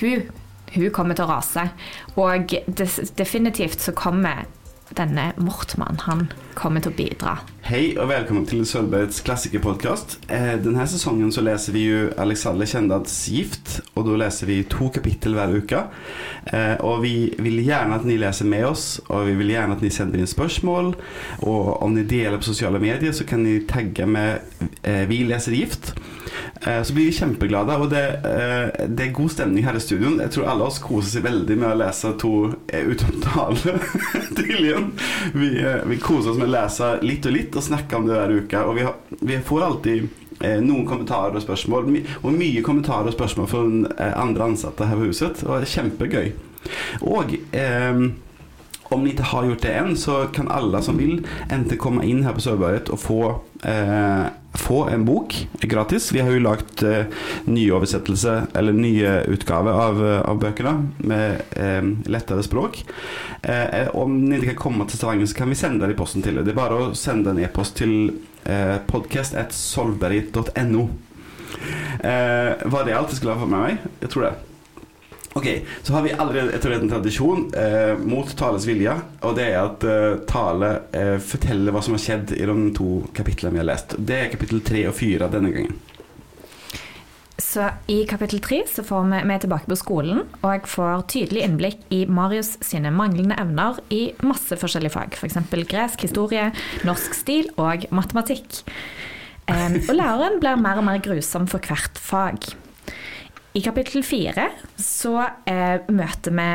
hun, hun kommer til å rase. Og definitivt så kommer denne Mortmann, han kommer til å bidra. Hei og velkommen til Sølvbergets klassikerpodcast. Eh, sesongen här så leser vi jo Alexander Kjendats Gift og da leser vi to kapittel hver uke. Eh, och vi vil gjerne at ni leser med oss og vi vil gjerne at ni sender inn spørsmål. Og om ni deler på sosiale medier så kan ni tagge med eh, Vi leser gift. Eh, Så blir vi kjempeglade, og det, eh, det er god stemning her i studion. Jeg tror alle oss koser seg veldig med å lese to utomtale utom. Vi, eh, vi koser oss med å lese litt og litt og snakke om det hver uke. Og vi, har, vi får alltid eh, noen kommentarer og spørsmål, og mye kommentarer og spørsmål fra eh, andre ansatte her på huset. Og det er kjempegøy. Og eh, om ni ikke har gjort det än så kan alle som vil enten komme inn her på Sørberget og få, eh, få en bok gratis. Vi har jo lagt eh, nyoversettelse, eller nye utgave av, eh, av bøkene med eh, lettere språk. Eh, om ni ikke kan komme til Stavanger, så kan vi sende det i posten til dere. Det er bare å sende en e-post til eh, podcast.solberget.no. Eh, var det alt jeg skulle ha fått med meg? Jeg tror det. Ok, så har vi allerede etablert en tradisjon eh, mot Tales vilje, og det er at eh, Tale eh, forteller hva som har skjedd i de to kapitlene vi har lest. Det er kapittel tre og fire denne gangen. Så i kapittel tre får vi, er tilbake på skolen, og jeg får tydelig innblikk i Marius sine manglende evner i masse forskjellige fag. F.eks. For gresk historie, norsk stil og matematikk. Em, og læreren blir mer og mer grusom for hvert fag. I kapittel fire så eh, møter vi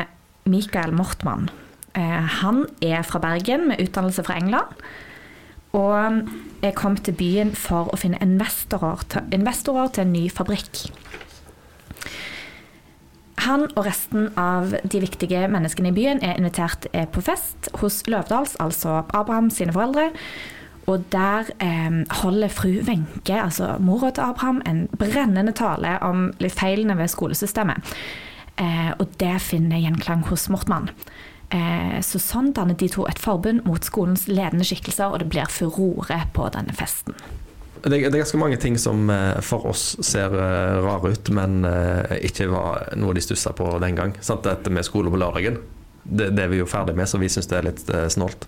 Mikael Mortmann. Eh, han er fra Bergen med utdannelse fra England. Og er kommet til byen for å finne investorer til, investorer til en ny fabrikk. Han og resten av de viktige menneskene i byen er invitert eh, på fest hos Løvdals, altså Abraham sine foreldre. Og der eh, holder fru Wenche, altså mora til Abraham, en brennende tale om feilene ved skolesystemet. Eh, og det finner gjenklang hos Mortmann. Eh, så sånn danner de to et forbund mot skolens ledende skikkelser, og det blir furore på denne festen. Det, det er ganske mange ting som eh, for oss ser eh, rare ut, men eh, ikke var noe de stussa på den gang. Sant? Dette med skole på lørdagen. Det, det er vi jo ferdig med, så vi syns det er litt eh, snålt.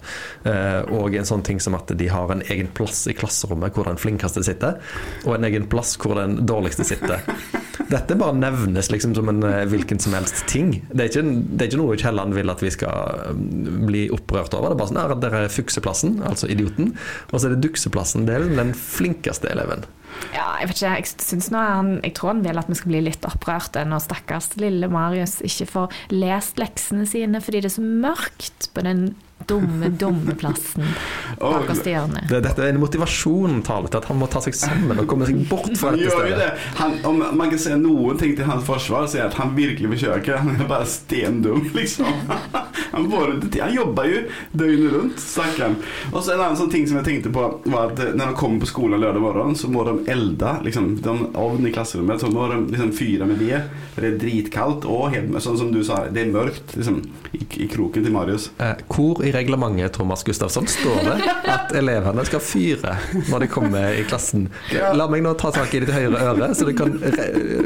Eh, og en sånn ting som at de har en egen plass i klasserommet hvor den flinkeste sitter, og en egen plass hvor den dårligste sitter. Dette bare nevnes liksom som en eh, hvilken som helst ting. Det er ikke, det er ikke noe Kielland vil at vi skal mm, bli opprørt over. Det er bare sånn at dere er fukseplassen, altså idioten, og så er det dukseplassen, det er den flinkeste eleven. Ja, jeg vet ikke, jeg, synes nå han, jeg tror han vil at vi skal bli litt opprørte når stakkars lille Marius ikke får lest leksene sine fordi det er så mørkt på den dumme, dumme plassen bakerst i hjørnet. Det, dette er en motivasjon taler til at han må ta seg sammen og komme seg bort fra dette stedet. det. Han, om man kan si noen ting til hans forsvar, så er at han virkelig forsøker. Han er bare stendum, liksom. Han, får det til. han jobber jo døgnet rundt, stakkaren. Og så en annen sånn ting som jeg tenkte på, var at når de kommer på skolen lørdag morgen, så må de elde liksom, den ovnen i klasserommet. Så må de liksom fyre med det. For det er dritkaldt og helt, sånn som du sa, det er mørkt liksom, i, i kroken til Marius. Eh, Hvor i reglementet Thomas Gustafsson står det at elevene skal fyre når de kommer i klassen? La meg nå ta tak i ditt høyre øre, så du kan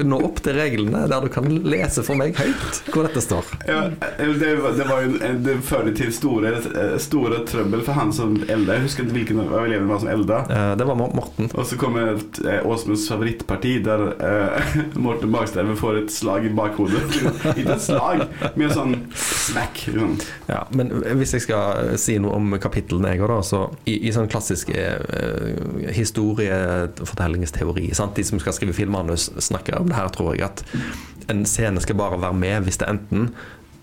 nå opp til reglene der du kan lese for meg høyt hvor dette står. Ja, det, var- det var jo en- det førte til store, eh, store trøbbel for han som elda. Jeg husker ikke hvilken av elevene var som elda. Eh, Det var Morten. Og så kommer eh, Åsmunds favorittparti, der eh, Morten Bakstreven får et slag i bakhodet. Ikke et slag, men en sånn smack. Liksom. Ja, men hvis jeg skal si noe om kapitlene jeg da, så i, i sånn klassisk eh, historiefortellingsteori sant? De som skal skrive filmmanus, snakker om det her, tror jeg, at en scene skal bare være med hvis det enten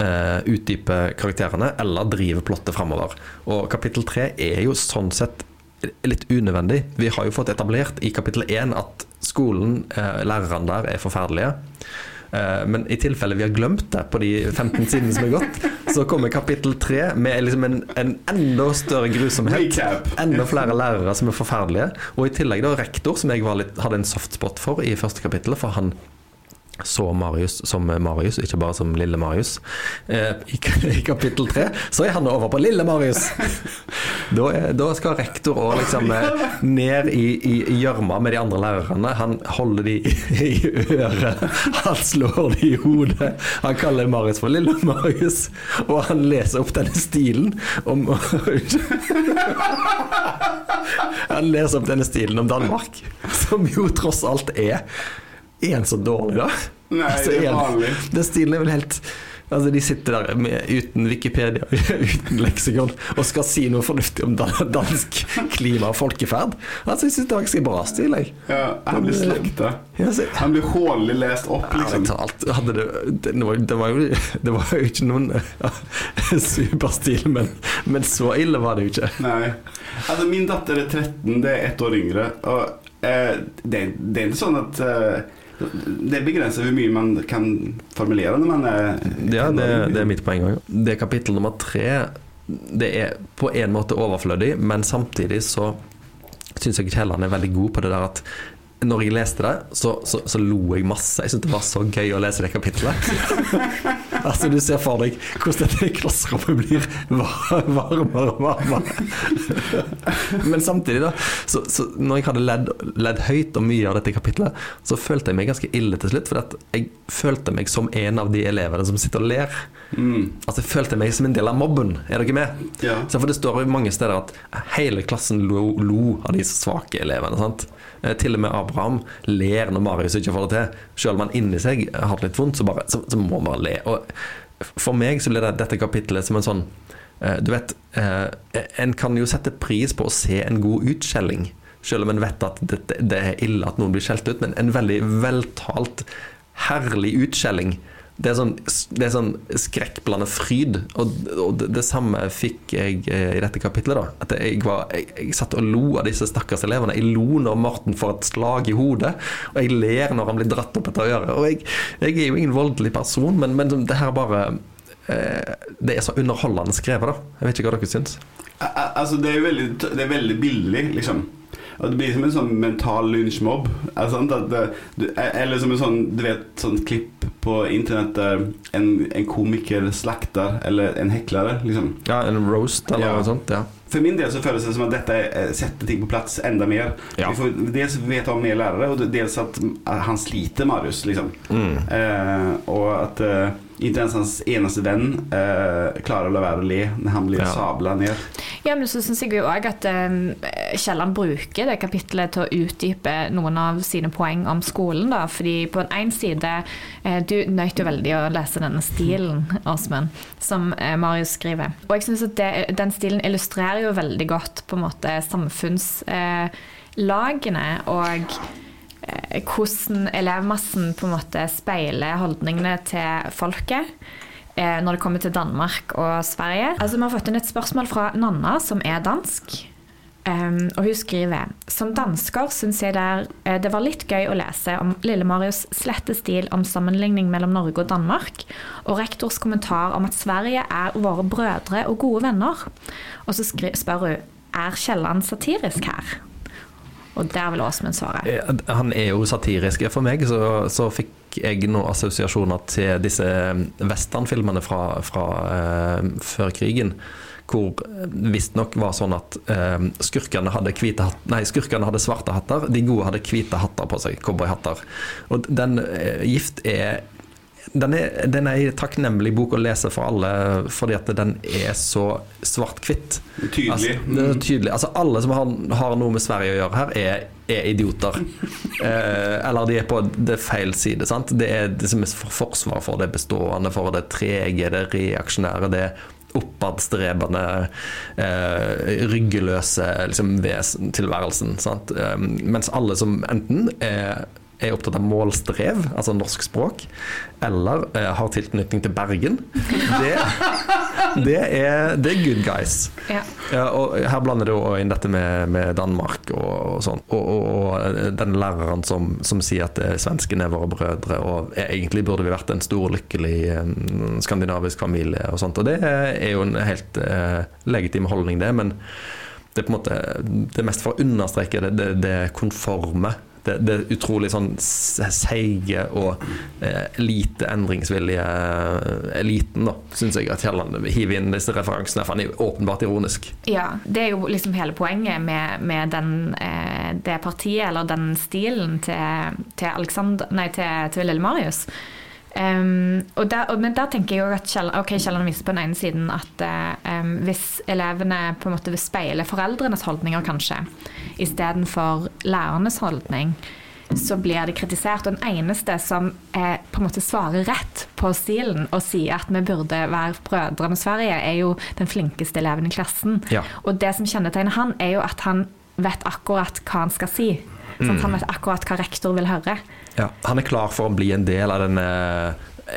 eh, utdyper karakterene eller driver plottet framover. Og kapittel tre er jo sånn sett litt unødvendig. Vi har jo fått etablert i kapittel én at skolen, eh, lærerne der, er forferdelige. Eh, Men i tilfelle vi har glemt det på de 15 sidene som er gått, så kommer kapittel 3 med liksom en, en enda større grusomhet. Enda flere lærere som er forferdelige. Og i tillegg da rektor, som jeg var litt, hadde en softspot for i første kapittel, for han så Marius som Marius, ikke bare som lille Marius. Eh, i, I kapittel 3 så er han over på lille Marius. Da, er, da skal rektor òg liksom eh, ned i i gjørma med de andre lærerne. Han holder de i, i øret, han slår de i hodet. Han kaller Marius for Lille Marius, og han leser opp denne stilen om Han leser opp denne stilen om Danmark, som jo tross alt er Er den så dårlig, da? Nei, Altså, det er vanlig. Den stilen er vel helt Altså De sitter der med, uten Wikipedia, uten leksikon, og skal si noe fornuftig om dansk klima og folkeferd. Altså Jeg syns det var ganske bra stil. Jeg. Ja, han blir slakta. Ja, Han blir hånlig lest opp, liksom. talt, hadde det, det, var, det, var jo, det var jo ikke noen ja, superstil, men, men så ille var det jo ikke. Nei. Altså, min datter er 13, det er ett år yngre. Og eh, det, det er ikke sånn at eh, Det begrenser hvor mye man kan formulere når man er Ja, det, det er mitt poeng òg. Det er kapittel nummer tre. Det er på en måte overflødig, men samtidig så syns jeg Kielland er veldig god på det der at når jeg leste det, så, så, så lo jeg masse. Jeg syntes det var så gøy å lese det kapittelet. altså, du ser for deg hvordan dette klasserommet blir varmere og varmere. Men samtidig, da, så, så når jeg hadde ledd, ledd høyt om mye av dette kapitlet, så følte jeg meg ganske ille til slutt. For at jeg følte meg som en av de elevene som sitter og ler. Mm. Altså, jeg følte meg som en del av mobben. Er dere med? Ja. Så for Det står jo mange steder at hele klassen lo, lo av de svake elevene. sant? Eh, Til og med Abraham ler når Marius ikke får det til. Selv om han inni seg har det litt vondt, så, bare, så, så må han bare le. Og For meg så blir det, dette kapittelet som en sånn eh, Du vet, eh, en kan jo sette pris på å se en god utskjelling. Selv om en vet at det, det er ille at noen blir skjelt ut, men en veldig veltalt, herlig utskjelling. Det er sånn, det er sånn skrekkblandet fryd. Og, og det, det samme fikk jeg eh, i dette kapitlet. da At jeg, var, jeg, jeg satt og lo av disse stakkars elevene. Jeg lo når Morten får et slag i hodet, og jeg ler når han blir dratt opp etter øret. Og jeg, jeg er jo ingen voldelig person, men, men det her bare eh, Det er så underholdende skrevet, da. Jeg vet ikke hva dere syns. Al- al- Altså, det er veldig, det er veldig billig, liksom. Og det blir som en sånn mental lynsjmobb. Er eller som en sånn Du vet, sånn klipp på internett der en, en komiker slakter, eller en hekler, liksom. Ja, En roast eller Ja. noe sånt? Ja. For min del så føles det som at dette eh, setter ting på plass enda mer. Ja. Vi får dels vite om mer lærere, og dels at eh, han sliter, Marius. Liksom. Mm. Eh, og at eh, ikke ens hans eneste venn uh, klarer å la være å le når han blir Ja. sabla ned. Ja, men så syns jeg jo òg at um, Kielland bruker det kapittelet til å utdype noen av sine poeng om skolen. da, fordi på den ene side uh, Du nøt jo veldig å lese denne stilen, Åsmund, som uh, Marius skriver. Og jeg syns at det, den stilen illustrerer jo veldig godt på en måte samfunnslagene og eh, hvordan elevmassen på en måte speiler holdningene til folket eh, når det kommer til Danmark og Sverige. Altså, Vi har fått inn et spørsmål fra Nanna, som er dansk. Um, og hun skriver Som dansker syns jeg det, er, eh, det var litt gøy å lese om Lille Marius slette stil om sammenligning mellom Norge og Danmark, og rektors kommentar om at Sverige er våre brødre og gode venner. Og så spør hun er Kielland satirisk her. Og der vil Åsmund svare. Eh, Han er jo satirisk. For meg så, så fikk jeg noen assosiasjoner til disse westernfilmene fra, fra eh, før krigen. Hvor visstnok var sånn at eh, skurkene, hadde hatt, nei, skurkene hadde svarte hatter, de gode hadde hvite hatter på seg. Cowboyhatter. Og den eh, gift er den er, den er en takknemlig bok å lese for alle, fordi at den er så svart-hvitt. Tydelig. Altså, er tydelig. Altså, alle som har, har noe med Sverige å gjøre her, er, er idioter. Eh, eller de er på det feil side. Sant? Det er det som er forsvaret forsvar for det bestående, for det trege, det reaksjonære, det oppadstrebende, eh, ryggeløse liksom, tilværelsen. Sant? Eh, mens alle som enten er er opptatt av målstrev, altså norsk språk, eller eh, har tilknytning til Bergen, det, det, er, det er good guys. Ja. Ja, og her blander det inn dette med, med Danmark og, og sånn. Og, og, og den læreren som, som sier at eh, svenskene er våre brødre, og eh, egentlig burde vi vært en stor, lykkelig eh, skandinavisk familie og sånt. Og det er jo en helt eh, legitim holdning, det. Men det er på en måte det er mest for å understreke det, det, det konforme Det, det utrolig sånn seige og eh, lite endringsvillige eh, eliten, da, syns jeg at Kielland hiver inn disse referansene. For han er åpenbart ironisk. Ja, det er jo liksom hele poenget med, med den, eh, det partiet, eller den stilen til, til, nei, til, til Lille Marius. Um, der, men der tenker jeg at Kjell, okay, Kielland viser på den ene siden at um, hvis elevene på en måte vil speile foreldrenes holdninger, kanskje, istedenfor lærernes holdning, så blir det kritisert. Og den eneste som eh, på en måte svarer rett på stilen og sier at vi burde være brødre med Sverige, er jo den flinkeste eleven i klassen. Ja. Og det som kjennetegner han, er jo at han vet akkurat hva han skal si. Mm. Han vet akkurat hva rektor vil høre. Ja, Han er klar for å bli en del av denne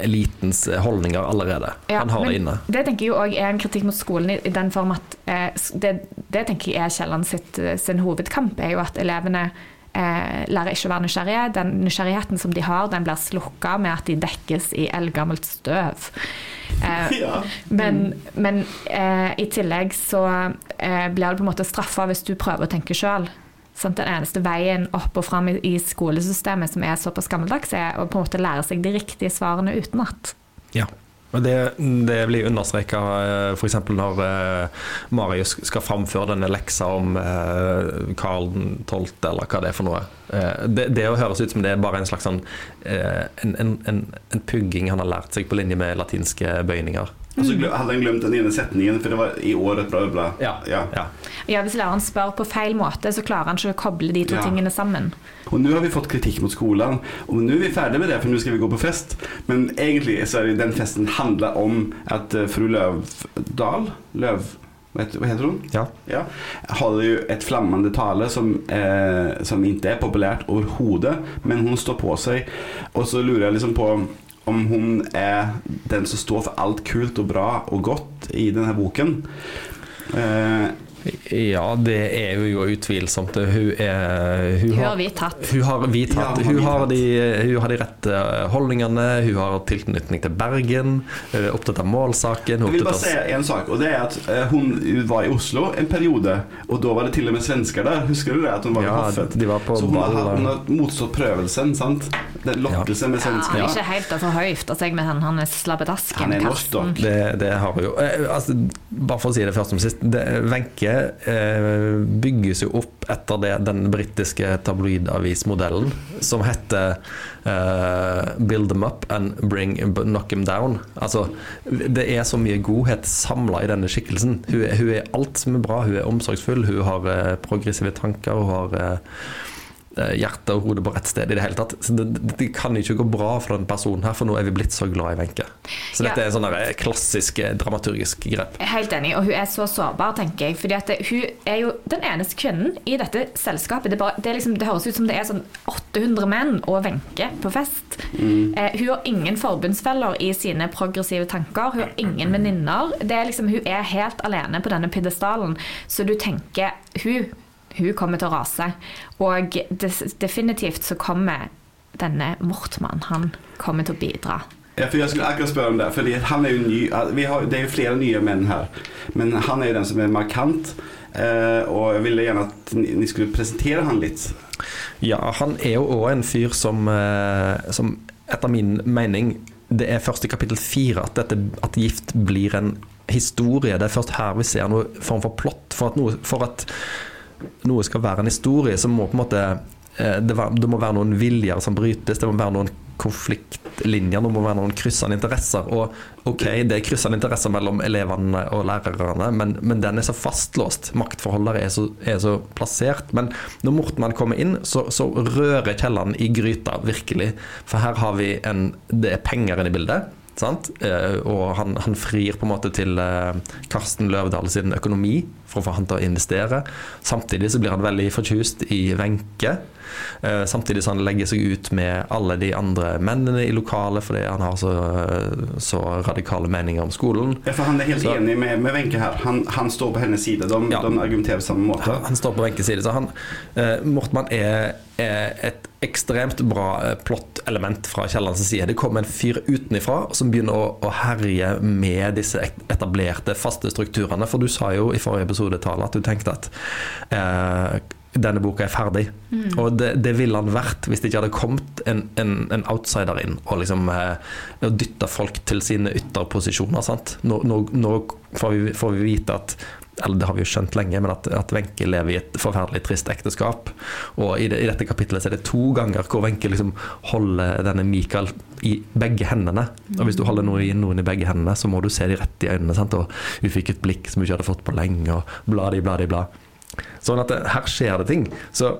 elitens holdninger allerede. Ja, han har det inne. Det tenker jeg òg er en kritikk mot skolen i, den form at eh, det, det, tenker jeg er Kielland sin hovedkamp, er jo at elevene eh, lærer ikke å være nysgjerrige. Den nysgjerrigheten som de har, den blir slukka med at de dekkes i eldgammelt støv. Eh, ja. Men, men eh, i tillegg så eh, blir det på en måte straffa hvis du prøver å tenke sjøl. Sånn, den eneste veien opp og fram i, skolesystemet som er såpass gammeldags, er å på en måte lære seg de riktige svarene utenat. Ja. Og det, det blir understreka eh, f.eks. når uh, Marius skal framføre denne leksa om uh, Karl 12., eller hva det er for noe. Det, det, det høres ut som det er bare en slags sånn, en, en, en, en, pugging han har lært seg på linje med latinske bøyninger. Og så hadde han glemt den ene setningen, for det var i året bla, bla. Ja. Ja. Ja. ja, hvis læreren spør på feil måte, så klarer han ikke å koble de to tingene sammen. Og nå har vi fått kritikk mot skolen, og nå er vi ferdig med det, for nå skal vi gå på fest. Men egentlig så er det den festen handla om at uh, fru Løvdal Løv... Hva heter hun? Ja. ja. Hadde jo et flammende tale som, eh, som ikke er populært overhodet, men hun står på seg. Og så lurer jeg liksom på om hun er den som står for alt kult og bra og godt i denne boken. Eh, ja, det er jo utvilsomt. Hun, er, hun, hun har vi tatt. Hun har vi tatt. Ja, hun, har de, hun, har de, rette holdningene, hun har tilknytning til Bergen, er opptatt av målsaken. Jeg vil bare si en sak, og det er at eh, hun var i Oslo en periode, og da var det til og med svensker der. Husker du det? At hun var ja, i hoffet? De var på Så hun har, hun har motstått prøvelsen, sant? Den lokkelsen med svensker. Ja, ikke helt å forhøyfte seg med han, han er slabbedasken. Han er norsk, da. Det, det har hun jo. Eh, altså, bare for å si det først som sist. Wenche eh, bygges jo opp etter det, den britiske tabloidavismodellen som heter eh, 'Build them up and bring, knock them down'. Altså, det er så mye godhet samla i denne skikkelsen. Hun hun er, alt som er bra. Hun er omsorgsfull, hun har eh, progressive tanker. hun har Eh, hjertet og hodet på rett sted i det hele tatt. Så det, det, kan ikke gå bra for den personen her, for nå er vi blitt så glad i Wenche. Så dette ja. er en sånn eh, klassisk eh, dramaturgisk grep. Helt enig, og hun er så sårbar, tenker jeg. fordi at hun er jo den eneste kvinnen i dette selskapet. Det, bare, det, liksom, det høres ut som det er sånn 800 menn og Wenche på fest. Mm. Eh, hun har ingen forbundsfeller i sine progressive tanker. Hun har ingen venninner. Liksom, hun er helt alene på denne pidestallen. Så du tenker hun hun kommer til å rase. Og definitivt så kommer denne Mortmann, han kommer til å bidra. Ja, for jeg skulle akkurat spørre om det. For han er jo ny, har, det er jo flere nye menn her. Men han er jo den som er markant. Eh, og jeg ville gjerne at ni skulle presentere han litt. Ja, han er jo òg en fyr som, eh, som etter min mening Det er først i kapittel fire at, dette, at gift blir en historie. Det er først her vi ser noe form for plott. For at, noe, for at noe skal være en historie, så må på en måte eh, det, det, må være noen viljer som brytes, det må være noen konfliktlinjer, det må være noen kryssende interesser. Og ok, det er kryssende interesser mellom elevene og lærerne, men, men den er så fastlåst. Maktforholdet er, er, så plassert. Men når Mortmann kommer inn, så, så rører Kielland i gryta, virkelig. For her har vi en Det er penger inne i bildet. Eh, og han, han, frir på en måte til eh, Karsten Løvdahl sin økonomi for å få han til å investere. Samtidig så blir han veldig fortjust i Wenche. Eh, samtidig som han legger seg ut med alle de andre mennene i lokalet fordi han har så, så radikale meninger om skolen. Ja, for Han er helt så, enig med Wenche her. Han, han, står på hennes side. De, ja, de argumenterer på samme måte. Han, han står på Wenches side. Så han, eh, Mortmann er, er, et ekstremt bra eh, plottelement fra Kiellands side. Det kommer en fyr utenfra som begynner å, å, herje med disse etablerte, faste strukturene. For du sa jo i forrige episode Tale, at du tenkte at eh, denne boka er ferdig. Mm. Og det, det ville han vært hvis det ikke hadde kommet en, en, en outsider inn og liksom eh, dytta folk til sine ytterposisjoner. sant? Nå, nå, nå får, vi, får vi vite at eller det har vi jo skjønt lenge, men at, at Wenche lever i et forferdelig trist ekteskap. Og i, det, i dette kapittelet så er det to ganger hvor Wenche liksom holder denne Mikael i begge hendene. Og hvis du holder noen, noen i begge hendene, så må du se de rett i øynene. Sant? Og hun fikk et blikk som hun ikke hadde fått på lenge, og bladi, bladi, bla. Sånn at det, her skjer det ting. Så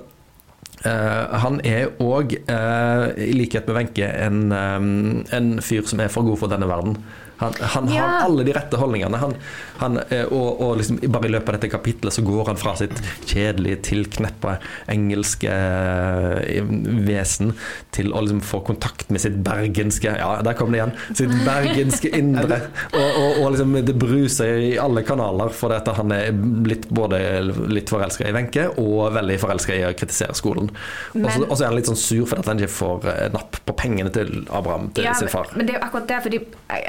Uh, han er òg, i likhet med Wenche, en, um, en fyr som er for god for denne verden. Han, han Ja. har alle de rette holdningene. Han, han, eh, og og liksom, bare i løpet av dette kapitlet så går han fra sitt kjedelige, tilkneppa engelske eh, vesen til å liksom få kontakt med sitt bergenske Ja, der kom det igjen. Sitt bergenske indre. Og, og, og liksom det bruser i alle kanaler fordi at han er blitt både litt forelska i Wenche og veldig forelska i å kritisere skolen. Og så er han litt sånn sur fordi at han ikke får eh, napp på pengene til Abraham, til Ja, sin far. men det er jo akkurat det, fordi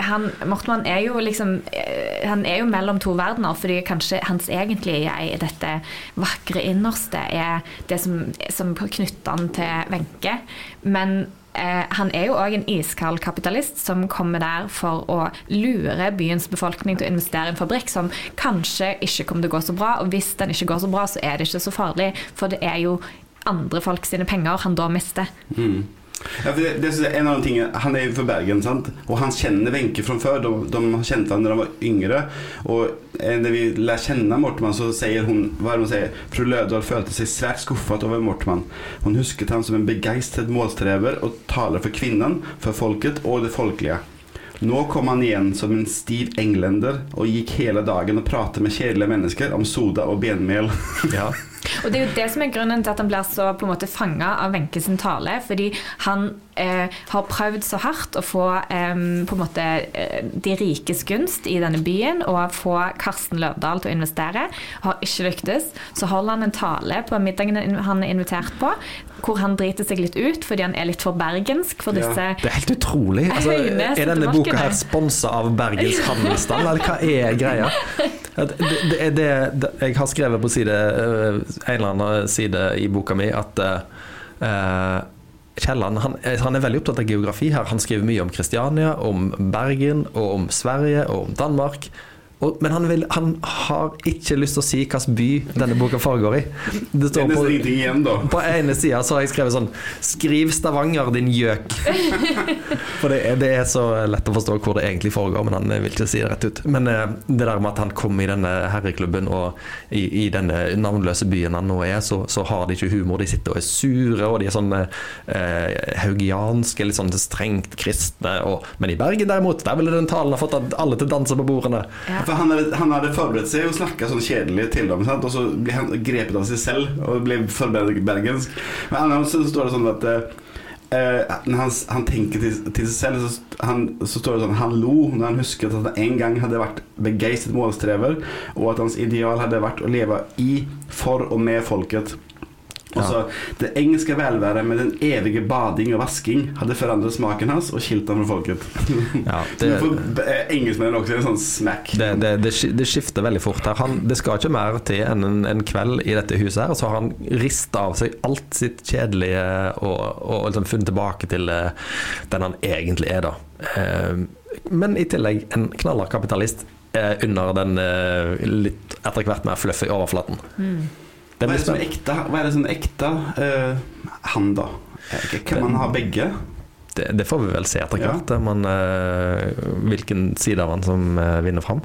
han, Mortmann er jo liksom eh, Han er jo mellom to verdener, fordi kanskje hans egentlige jeg, dette vakre innerste, er det som, som knytter han til Wenche. Men eh, han er jo òg en iskald kapitalist som kommer der for å lure byens befolkning til å investere i en fabrikk som kanskje ikke kommer til å gå så bra. Og hvis den ikke går så bra, så er det ikke så farlig, for det er jo andre folk sine penger han da mister. Mm. Ja, for det, det, en av de tingene, Han er jo fra Bergen sant? og han kjenner Wenche fra før. De, de kjente han da när de var yngre. Og når vi lærer kjenne Mortmann, så sier hun hva er det hun sier? Fru Löfdahl følte seg svært skuffet over Mortmann. Hun husket han som en begeistret målstreber og taler for kvinnen, for folket og det folkelige. Nå kom han igjen som en stiv englender og gikk hele dagen og pratet med kjedelige mennesker om soda og benmel. Ja. Og det er jo det som er grunnen til at han blir så på en måte fanga av Wenche sin tale. Fordi han eh, har prøvd så hardt å få eh, på en måte eh, de rikes gunst i denne byen og få Karsten Løvdahl til å investere. Har ikke lyktes. Så holder han en tale på middagen han er invitert på, hvor han driter seg litt ut fordi han er litt for bergensk for Ja. Det er helt utrolig. Altså, er denne boka her sponsa av Bergens Handelsstand, eller hva er greia? Det, det, jeg har skrevet på side, øh, en eller annen side i boka mi at uh, Kielland han, han er veldig opptatt av geografi her. Han skriver mye om Kristiania, om Bergen, og om Sverige og om Danmark. Og, men han, vil, han har ikke lyst til å si hvilken by denne boka foregår i. Det står på, igjen, da. på ene sida så har jeg skrevet sånn Skriv Stavanger, din gjøk. For det er, det er så lett å forstå hvor det egentlig foregår, men han vil ikke si det rett ut. Men eh, det der med at han kom i denne herreklubben og i, i denne navnløse byen han nå er, så, så har de ikke humor. De sitter og er sure, og de er sånn eh, haugianske, litt sånn strengt kristne. Og, men i Bergen derimot, der ville den talen ha fått alle til å danse på bordene. Ja. For han hadde, han hadde forberedt seg og snakka sånn kjedelig til dem, sant? og så ble han grepet av seg selv og ble for bergensk. Men annars så står det sånn at eh, når han, han tenker til, til seg selv, så, han, så står det sånn Han lo når han husket at han en gang hadde vært begeistret målstrever, og at hans ideal hadde vært å leve i, for og med folket. Og så Det engelske velværet med den evige bading og vasking hadde forandret smaken hans og skilt ham fra folket. Ja, det, eh, engelskmennene også en sånn smack. det, det, det, det skifter veldig fort her. Han, det skal ikke mer til enn en, en kveld i dette huset her, og så har han rista av seg alt sitt kjedelige og, og liksom funnet tilbake til eh, den han egentlig er, da. Eh, Men i tillegg en knallhard kapitalist eh, under den litt etter hvert mer fluffy overflaten. Det Hva er det som er ekte, hva er det som er ekte uh, han, da? Kan man ha begge? Det, det får vi vel se etter Ja. men, uh, hvilken side av han som uh, vinner fram.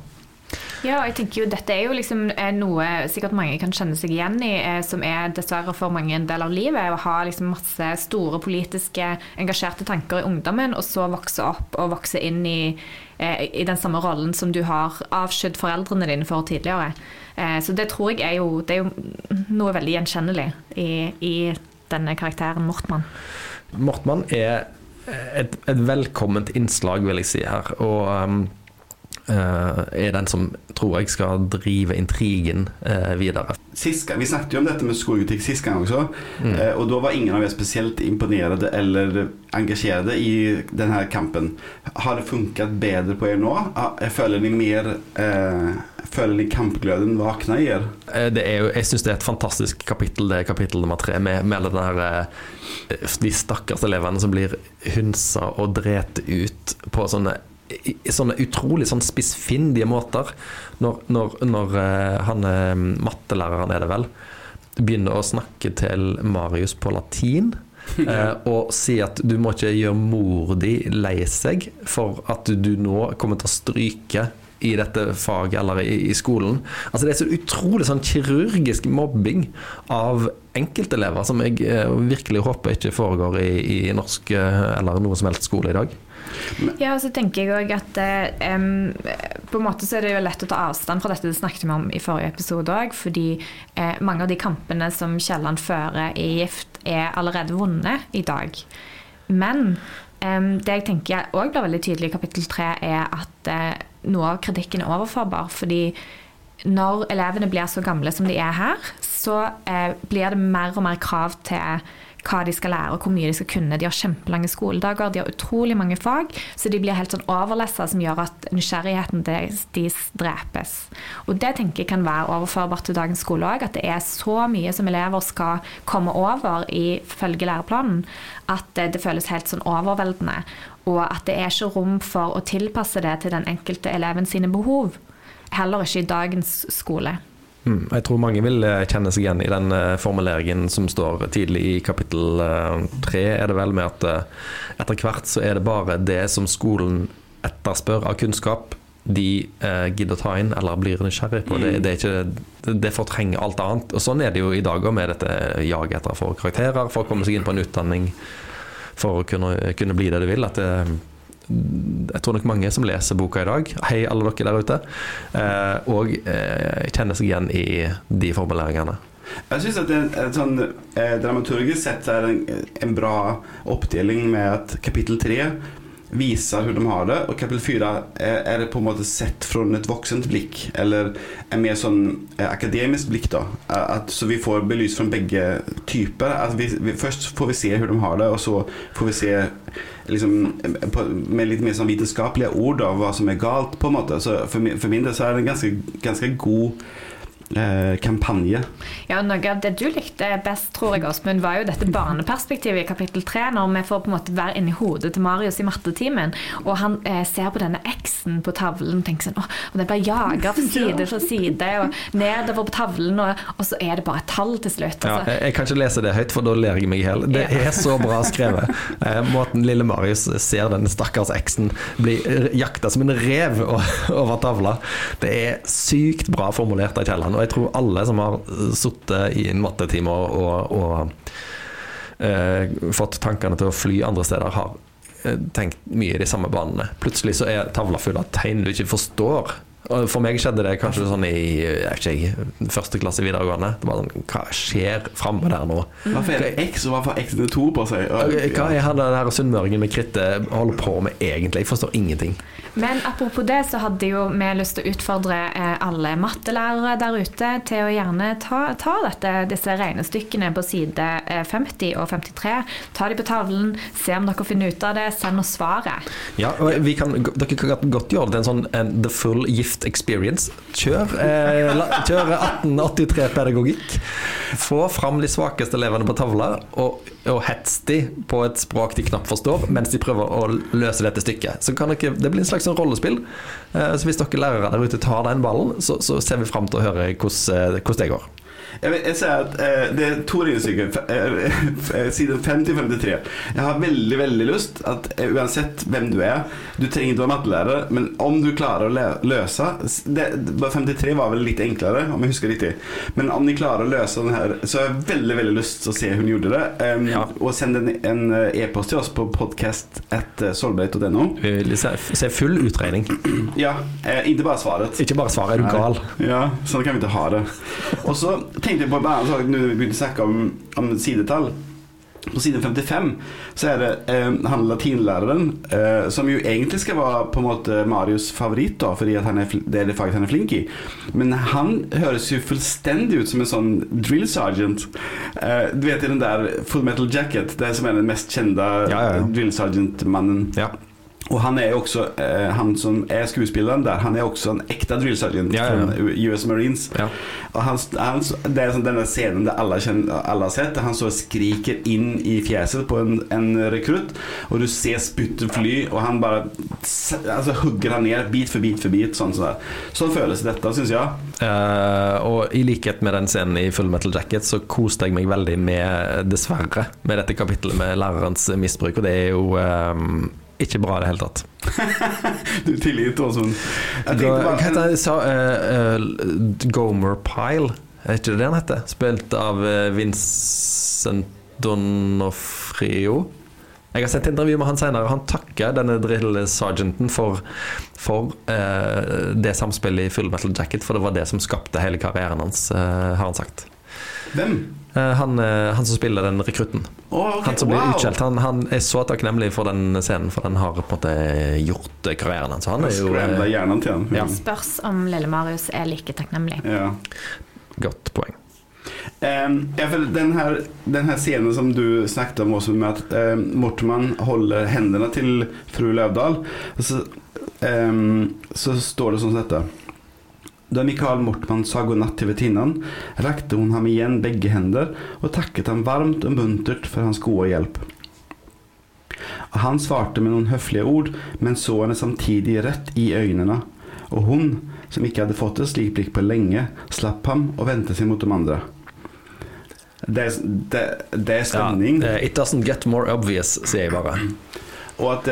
Ja, og jeg tenker jo dette er jo liksom eh, noe sikkert mange kan kjenne seg igjen i, eh, som er dessverre for mange en del av livet. Å ha liksom masse store politiske engasjerte tanker i ungdommen, og så vokse opp og vokse inn i, eh, i den samme rollen som du har avskydd foreldrene dine for tidligere. Så det tror jeg er jo, det er jo noe veldig gjenkjennelig i, i denne karakteren Mortmann. Mortmann er et, et velkomment innslag, vil jeg si her. Og um, eh, er den som tror jeg skal drive intrigen eh, videre. Sist vi snakket jo om dette med skolekritikk sist gang også, Mm. eh, og da var ingen av oss spesielt imponerede eller engasjerte i denne kampen. Har det funket bedre på dere nå? Jeg Føler dere mer eh, Føler dere kampgløden våkne i dere? Eh, er jeg syns det er et fantastisk kapittel, det er kapittel nummer tre, med, med der, eh, de stakkars elevene som blir hunsa og drept ut på sånne, sånne utrolig sånn spissfindige måter. Når, når, når eh, han eh, mattelæreren, er det vel, begynner å snakke til Marius på latin. eh, og si at du må ikke gjøre mor di lei seg for at du nå kommer til å stryke i dette faget eller i, i skolen. Altså Det er så utrolig sånn kirurgisk mobbing av enkeltelever som jeg virkelig håper ikke foregår i, i norsk eller noe som helst skole i dag. Ja, og så tenker jeg òg at em, på en måte så er det jo lett å ta avstand fra dette det snakket vi om i forrige episode òg, fordi eh, mange av de kampene som Kielland fører i Gift, er allerede vunnet i dag. Men um, det jeg tenker òg blir veldig tydelig i kapittel tre, er at eh, noe av kritikken er overførbar. fordi når elevene blir så gamle som de er her, så eh, blir det mer og mer krav til hva de skal lære og hvor mye de skal kunne. De har kjempelange skoledager, de har utrolig mange fag, så de blir helt sånn overlessa som gjør at nysgjerrigheten deres de drepes. Og det tenker jeg kan være overførbart til dagens skole òg, at det er så mye som elever skal komme over ifølge læreplanen, at det, det føles helt sånn overveldende. Og at det er ikke rom for å tilpasse det til den enkelte eleven sine behov. Heller ikke i dagens skole. Mm, Jeg tror mange vil eh, kjenne seg igjen i den eh, formuleringen som står tidlig i kapittel eh, tre, er det vel, med at etter hvert så er det bare det som skolen etterspør av kunnskap, de eh, gidder å ta inn eller blir nysgjerrig på. Det, det, er ikke, det, det fortrenger alt annet. Og Sånn er det jo i dag òg, med dette jaget etter å få karakterer, for å komme seg inn på en utdanning, for å kunne, kunne bli det du vil. At det, jeg tror nok mange som leser boka i dag, hei alle dere der ute, eh, og eh, kjenner seg igjen i de formuleringene. Jeg syns at det en sånn eh, dramaturgisk sett er en, en bra oppdeling med at kapittel tre viser hvordan de har det, og kapittel fire er, er det på en måte sett fra et voksent blikk, eller en mer sånn eh, akademisk blikk, da. Eh, At, så vi får belyst fra begge typer. At vi, vi, først får vi se hvordan de har det, og så får vi se liksom, på, med litt mer sånn vitenskapelige ord da, hva som er galt, på en måte. Så for, for min del så er det en ganske, ganske god eh, kampanje. Ja, Noe av det du likte best, tror jeg, Åsmund, var jo dette barneperspektivet i kapittel tre, når vi får på en måte være inni hodet til Marius i mattetimen, og han eh, ser på denne X-en på tavlen og tenker sånn Åh, og den blir jaga fra side for side, og nedover på tavlen, og, og så er det bare et tall til slutt. Ja, Altså. jeg, jeg kan ikke lese det høyt, for da ler jeg meg i hjel. Det Ja. er så bra skrevet. Eh, måten lille Marius ser den stakkars eksen bli jakta som en rev over tavla, det er sykt bra formulert av Kielland. Jeg tror alle som har sittet i en mattetime og, og, og eh, fått tankene til å fly andre steder, har eh, tenkt mye i de samme banene. Plutselig så er tavla full av tegn du ikke forstår. For meg skjedde det kanskje sånn i jeg ikke, første klasse videregående. Det var sånn, Hva skjer framme der nå? Hvorfor er det X, og hvorfor X det to på seg? Og- Hva er han der sunnmøringen med krittet holder på med egentlig? Jeg forstår ingenting. Men apropos det, så hadde jo vi lyst til å utfordre eh, alle mattelærere der ute til å gjerne ta, ta dette, disse regnestykkene på side eh, 50 og 53. Ta de på tavlen, se om dere finner ut av det, send oss svaret. Ja, og vi kan, Dere kan godt gjøre det til en sånn en The Full Gift Experience. Kjør, eh, kjør 1883-pedagogikk. Få fram de svakeste elevene på tavla, og, og hets de på et språk de knapt forstår, mens de prøver å løse dette stykket. Så dere, Det blir en slags sånn rollespill. Eh, så hvis dere lærere der ute tar den ballen, så, så ser vi fram til å høre hvordan, eh, det går. Jeg, jeg sier at eh, Det er to regnestykker. Eh, eh, Siden 50 53. Jeg har veldig veldig lyst at eh, uansett hvem du er Du trenger ikke være mattelærer, men om du klarer å løse det, det- 53 var vel litt enklere, om jeg husker riktig. Men om de klarer å løse den her, så har jeg veldig veldig lyst til å se hun gjorde det. Um, Ja. Og send en e-post e-post til oss på podcast.solbreit.no. Vi vil se, se full utregning. Ja, eh, ikke bare svaret. Ikke bare svaret. 'er du gal'? Ja, sånn kan vi ikke ha det. Og så tenkte jeg på sak når vi begynte å snakke om, om sidetall. på siden 55 så er det eh, han latinlæreren, eh, som jo egentlig skal være på en måte Marius favoritt, da, fordi er, det er det faget han er flink i. Men han høres jo fullstendig ut som en sånn drill sergeant. Eh, du vet i den der Full Metal Jacket, det som er den mest kjente Ja, ja, ja. drill sergeant-mannen. Ja. Og han er jo også eh, Han som er skuespilleren der, han er også en ekte drill sergeant Ja, ja, ja. US Marines. Ja. Og han, han, det er sånn denne scenen der alle, kjenner, alle har sett, han så skriker inn i fjeset på en, en rekrutt, og du ser spyttet fly, og han bare altså, hugger han ned bit for bit for bit. Sånn, sånn, sånn føles dette, syns jeg. Uh, og i likhet med den scenen i Full Metal Jacket, så koste jeg meg veldig med, dessverre, med dette kapittelet med lærerens misbruk, og det er jo eh, ikke bra i det hele tatt. Du tilgir Åsmund. Hva heter det? Sa, eh, eh, Gomer Pyle, er ikke det han heter? Spilt av eh, Vincent Donofrio. Jeg har sett intervju med han senere. Han takker denne drill sergeanten for, for eh, det samspillet i Full Metal Jacket, for det var det som skapte hele karrieren hans, eh, har han sagt. Hvem? Eh, han, eh, han som spiller den rekrutten. Oh, okay. Han som blir wow. utskjelt. Han, han er så takknemlig for den scenen, for den har på en måte gjort eh, karrieren hans. Han er jo hjernen til han. Ja. Spørs om lille Marius er like takknemlig. Ja. godt poeng. Um, ja, for den her, den her scenen som du snakket om også, med at um, Mortman holder hendene til fru Løvdahl, så, um, så står det sånn som dette. Da Mikael Mortmann sa god natt til vertinnan, rakte hun ham igjen begge hender og takket ham varmt og muntert for hans gode hjelp. Han svarte med noen høflige ord, men så henne samtidig rett i øynene, og hun, som ikke hadde fått et slikt blikk på lenge, slapp ham og vendte seg mot de andre. Det det, det er stemning. Ja, it doesn't get more obvious, sier jeg bare. Og at,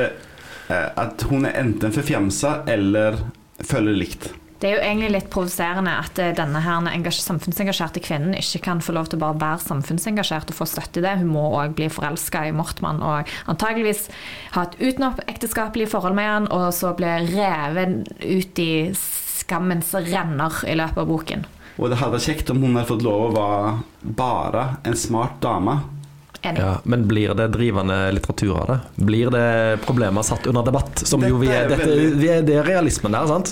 eh, at hun er enten forfjamsa eller føler likt. Det er jo egentlig litt provoserende at eh, denne her samfunnsengasjerte kvinnen ikke kan få lov til å bare være samfunnsengasjert og få støtte i det. Hun må òg bli forelska i Mortmann og antageligvis ha et utenomekteskapelig forhold med han, og så bli revet ut i skammens renner i løpet av boken. Og det hadde vært kjekt om hun hadde fått lov å være bare en smart dame. Enig. Ja, men blir det drivende litteratur av det? Blir det problemer satt under debatt? Som jo vi er, Dette er veldig- vi er, det er realismen der, sant?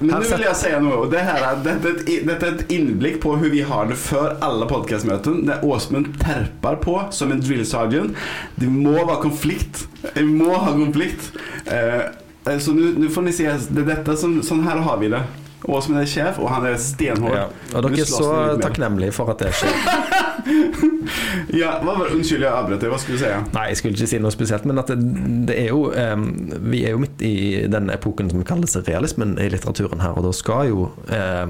Men nå vil jeg si noe. Det er, dette, er et, dette er et innblikk på hvordan vi har det før alle podkastmøtene. Det Åsmund terper på som en drill sergeant. Det må være konflikt. Vi må ha konflikt. Eh, eh, så nå får ni se. Det er dette som, sånn her har vi det. Åsmund er sjef, og han er stenhård. Ja. Og dere er så takknemlige for at det skjer. Ja, hva var, unnskyld, jeg avbrøt deg. Hva skulle du si? Nei, jeg skulle ikke si noe spesielt, men at det, det er jo um, Vi er jo midt i den epoken som kalles realismen i litteraturen her, og da skal jo uh,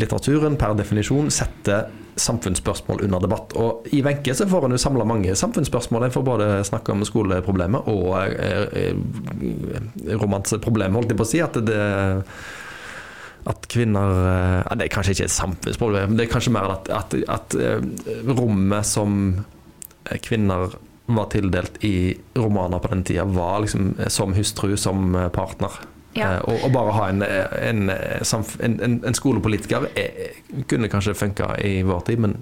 litteraturen per definisjon sette samfunnsspørsmål under debatt. Og i Wenche så får en jo samla mange samfunnsspørsmål. En får både snakke om skoleproblemet og eh, eh, romanseproblemet, holdt jeg på å si. At det at kvinner eh, ja, Det er kanskje ikke et samfunnsproblem, men det er kanskje mer at, at, at eh, rommet som eh, kvinner var tildelt i romaner på den tida, var liksom som hustru, som partner. Ja. Og, og bare ha en, en, en, en, skolepolitiker kunne kanskje funka i vår tid, men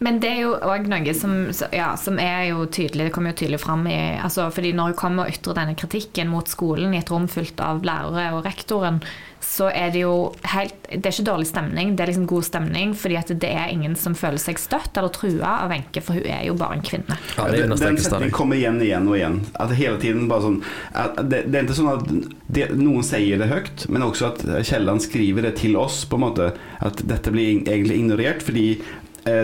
Men det er jo òg noe som, ja, som er jo tydelig, det kommer jo tydelig fram i altså, fordi Når hun kommer og ytrer denne kritikken mot skolen i et rom fullt av lærere og rektoren, så er det jo helt Det er ikke dårlig stemning, det er liksom god stemning, fordi at det er ingen som føler seg støtt eller trua av Wenche, for hun er jo bare en kvinne. ja, det Den- Den setningen kommer igjen igjen og igjen. At hele tiden bare sånn at det, det er ikke sånn at det, noen sier det høyt, men også at Kielland skriver det til oss, på en måte. At dette blir egentlig ignorert, fordi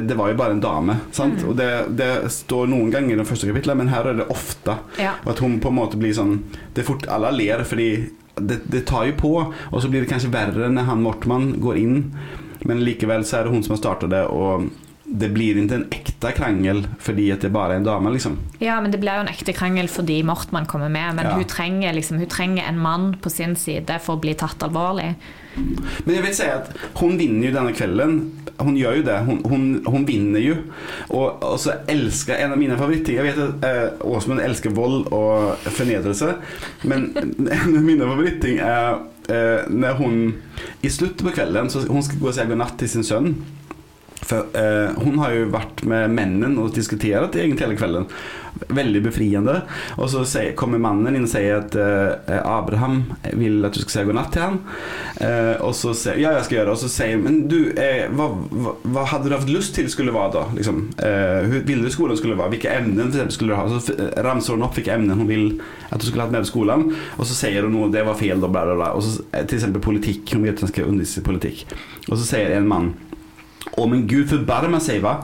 det var jo bare en dame. Sant? Mm. Og det, det står noen ganger i det første kapitlet, men her er det ofte. Ja. Og at hun på en måte blir sånn det er fort, Alle ler fordi det, det tar jo på, og så blir det kanskje verre når han Mortmann går inn. Men likevel så er det hun som har starta det, og det blir ikke en ekte krangel fordi at det bare er en dame, liksom. Ja, men det blir jo en ekte krangel fordi Mortmann kommer med. Men Ja. hun, trenger liksom, hun trenger en mann på sin side for å bli tatt alvorlig. Men jeg vil si at hun vinner jo denne kvelden. Hun gjør jo det. Hun, hun, hun vinner jo. Og, og så elsker en av mine favoritter Jeg vet at eh, Åsmund elsker vold og fornedrelse, men en av mine favoritter er eh, når hun i slutten på kvelden så Hun skal gå og si god natt til sin sønn. För eh, hun har jo vært med männen og diskuterat egentlig hele kvelden. Veldig befriende. Og så kommer mannen inn og sier at eh, Abraham vil at du skal si god natt til han. Eh, og så sier ja, jeg skal gjøre det. Og så sier men du, eh, hva, hva, hva hadde du hatt lyst til skulle være da? Liksom, eh, hur ville du skolen skulle være? Hvilke emner for eksempel, skulle du ha? Så ramser hun opp hvilke emner hun vil at du skulle hatt med på skolen. Og så sier hun noe, det var feil, da, bla, bla, bla. Og så, eh, til eksempel politikk. Hun vet hun skal undervise i politikk. Og så sier en mann Å, men Gud forbarmer seg, va?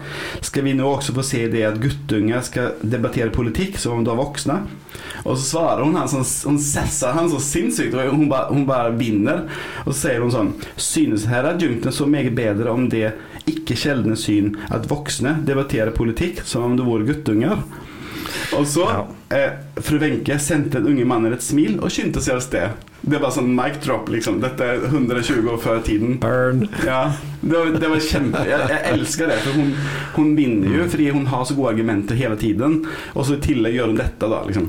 Skal vi nå også få se det at guttunger skal debattere politikk som om de er voksne? Og så svarer hun han sånn, hun sesser han så sinnssykt, og hun bare, hun bare vinner. Og så sier hun sånn Synes her adjunkten så meget bedre om det ikke sjeldne syn at voksne debatterer politikk som om det var guttunger. Og så Ja. eh, Fru Wenche sendte den unge mannen et smil og skyndte seg av sted. Det var sånn mic drop, liksom. Dette er 120 år før tiden. Burn. Ja, det var, det var kjempe Jeg, jeg elsker det, for hun, hun vinner jo fordi hun har så gode argumenter hele tiden. Og så i tillegg gjør hun dette, da. liksom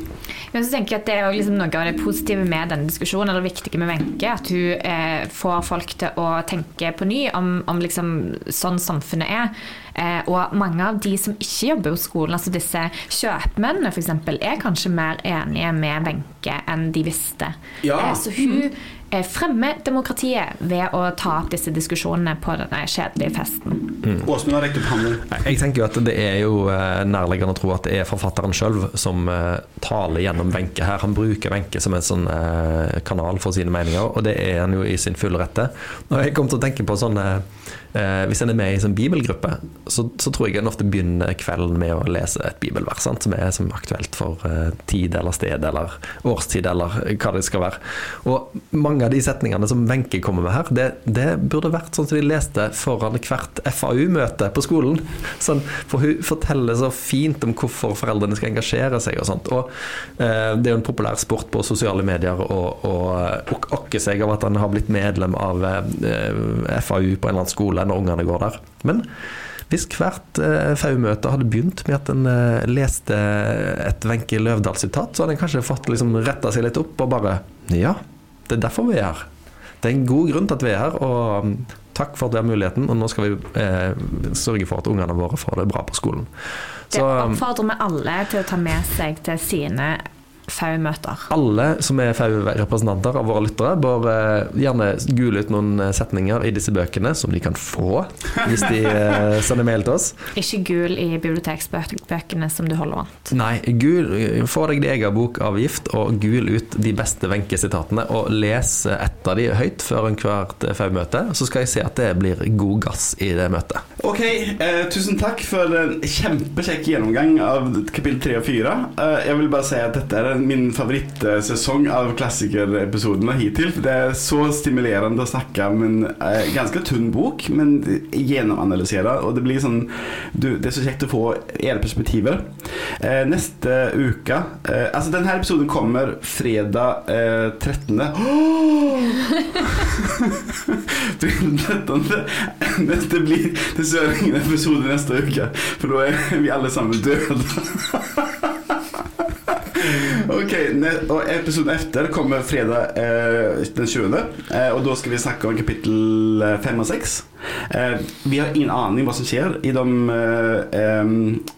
Men så tenker jeg at Det er liksom noe av det positive med denne diskusjonen, eller det viktige med Wenche. At hun eh, får folk til å tenke på ny om, om liksom sånn samfunnet er. Eh, og mange av de som ikke jobber hos skolen, altså disse kjøpmennene f.eks., er kanskje mer enige med Wenche enn de visste. Ja. Eh, så hun eh, fremmer demokratiet ved å ta opp disse diskusjonene på denne kjedelige festen. Åsmund har rekt opp hånden. Jeg tenker jo at det er jo eh, nærliggende å tro at det er forfatteren sjøl som eh, taler gjennom Wenche her. Han bruker Wenche som en sånn kanal for sine meninger, og det er han jo i sin fulle rette. Og jeg kom til å tenke på sånn eh, Hvis en er med i en sånn bibelgruppe, så, så tror jeg en ofte begynner kvelden med å lese et bibelvers sant, som er som aktuelt for eh, tid eller sted eller årstid eller hva det skal være. Og mange av de setningene som Wenche kommer med her, det, det burde vært sånn som de leste foran hvert FAU-møte på skolen. Sånn, for hun forteller så fint om hvorfor foreldrene skal engasjere seg og sånt. Og eh, det er jo en populær sport på sosiale medier å okke seg av at han har blitt medlem av eh, FAU på en eller annen skole når ungene går der. Men hvis hvert eh, FAU-møte hadde begynt med at en eh, leste et Wenche Løvdahl-sitat, så hadde en kanskje fått liksom retta seg litt opp og bare Ja, det er derfor vi er her. Det er en god grunn til at vi er her, og mm, takk for at vi har muligheten. Og nå skal vi eh, sørge for at ungene våre får det bra på skolen. Så det oppfordrer vi alle til å ta med seg til sine FAU-møter. alle som er FAU-representanter av våre lyttere, bør eh, gjerne gule ut noen eh, setninger i disse bøkene, som de kan få hvis de eh, sender mail til oss. Ikke gul i biblioteksbøkene som du holder vant. Nei, gul, få deg din egen bok av gift, og gul ut de beste Wenche-sitatene, og les ett av de høyt før hvert FAU-møte. Så skal jeg se at det blir god gass i det møtet. Ok, eh, tusen takk for en kjempekjekk gjennomgang av kapittel 3 og 4. Eh, jeg vil bare si at dette er min favorittsesong av klassikerepisodene hittil. Det er så stimulerende å snakke om en eh, ganske tunn bok, men gjennomanalysere. Og det blir sånn du, Det er så kjekt å få fåere perspektiver. Eh, neste uke eh, Altså, denne episoden kommer fredag eh, 13. Det blir dessverre ingen episode neste uke, for da er vi alle sammen døde. Ok, og episoden efter kommer fredag eh, den 20. Eh, og da skal vi snakke om kapittel 5 og 6. Eh, vi har ingen aning hva som skjer i de, eh,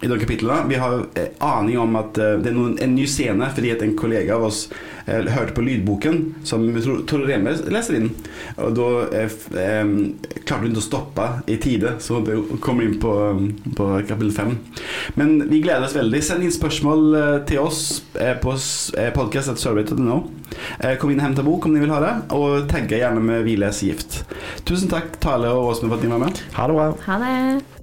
i de kapitlene. Vi har eh, aning om at det er noen, en ny scene fordi at en kollega av oss hørte på lydboken som Tor- Tore Reme leser inn. Og da klarte hun ikke å stoppe i tide, så det kommer inn på, på kapittel 5. Men vi gleder oss veldig. Send inn spørsmål til oss på podcast.survey.no. Kom inn og hente bok om dere vil ha det, og tagg gjerne med 'Vi leser gift'. Tusen takk, Tale og Åsmund, for at var med. Ha det bra. Ha det!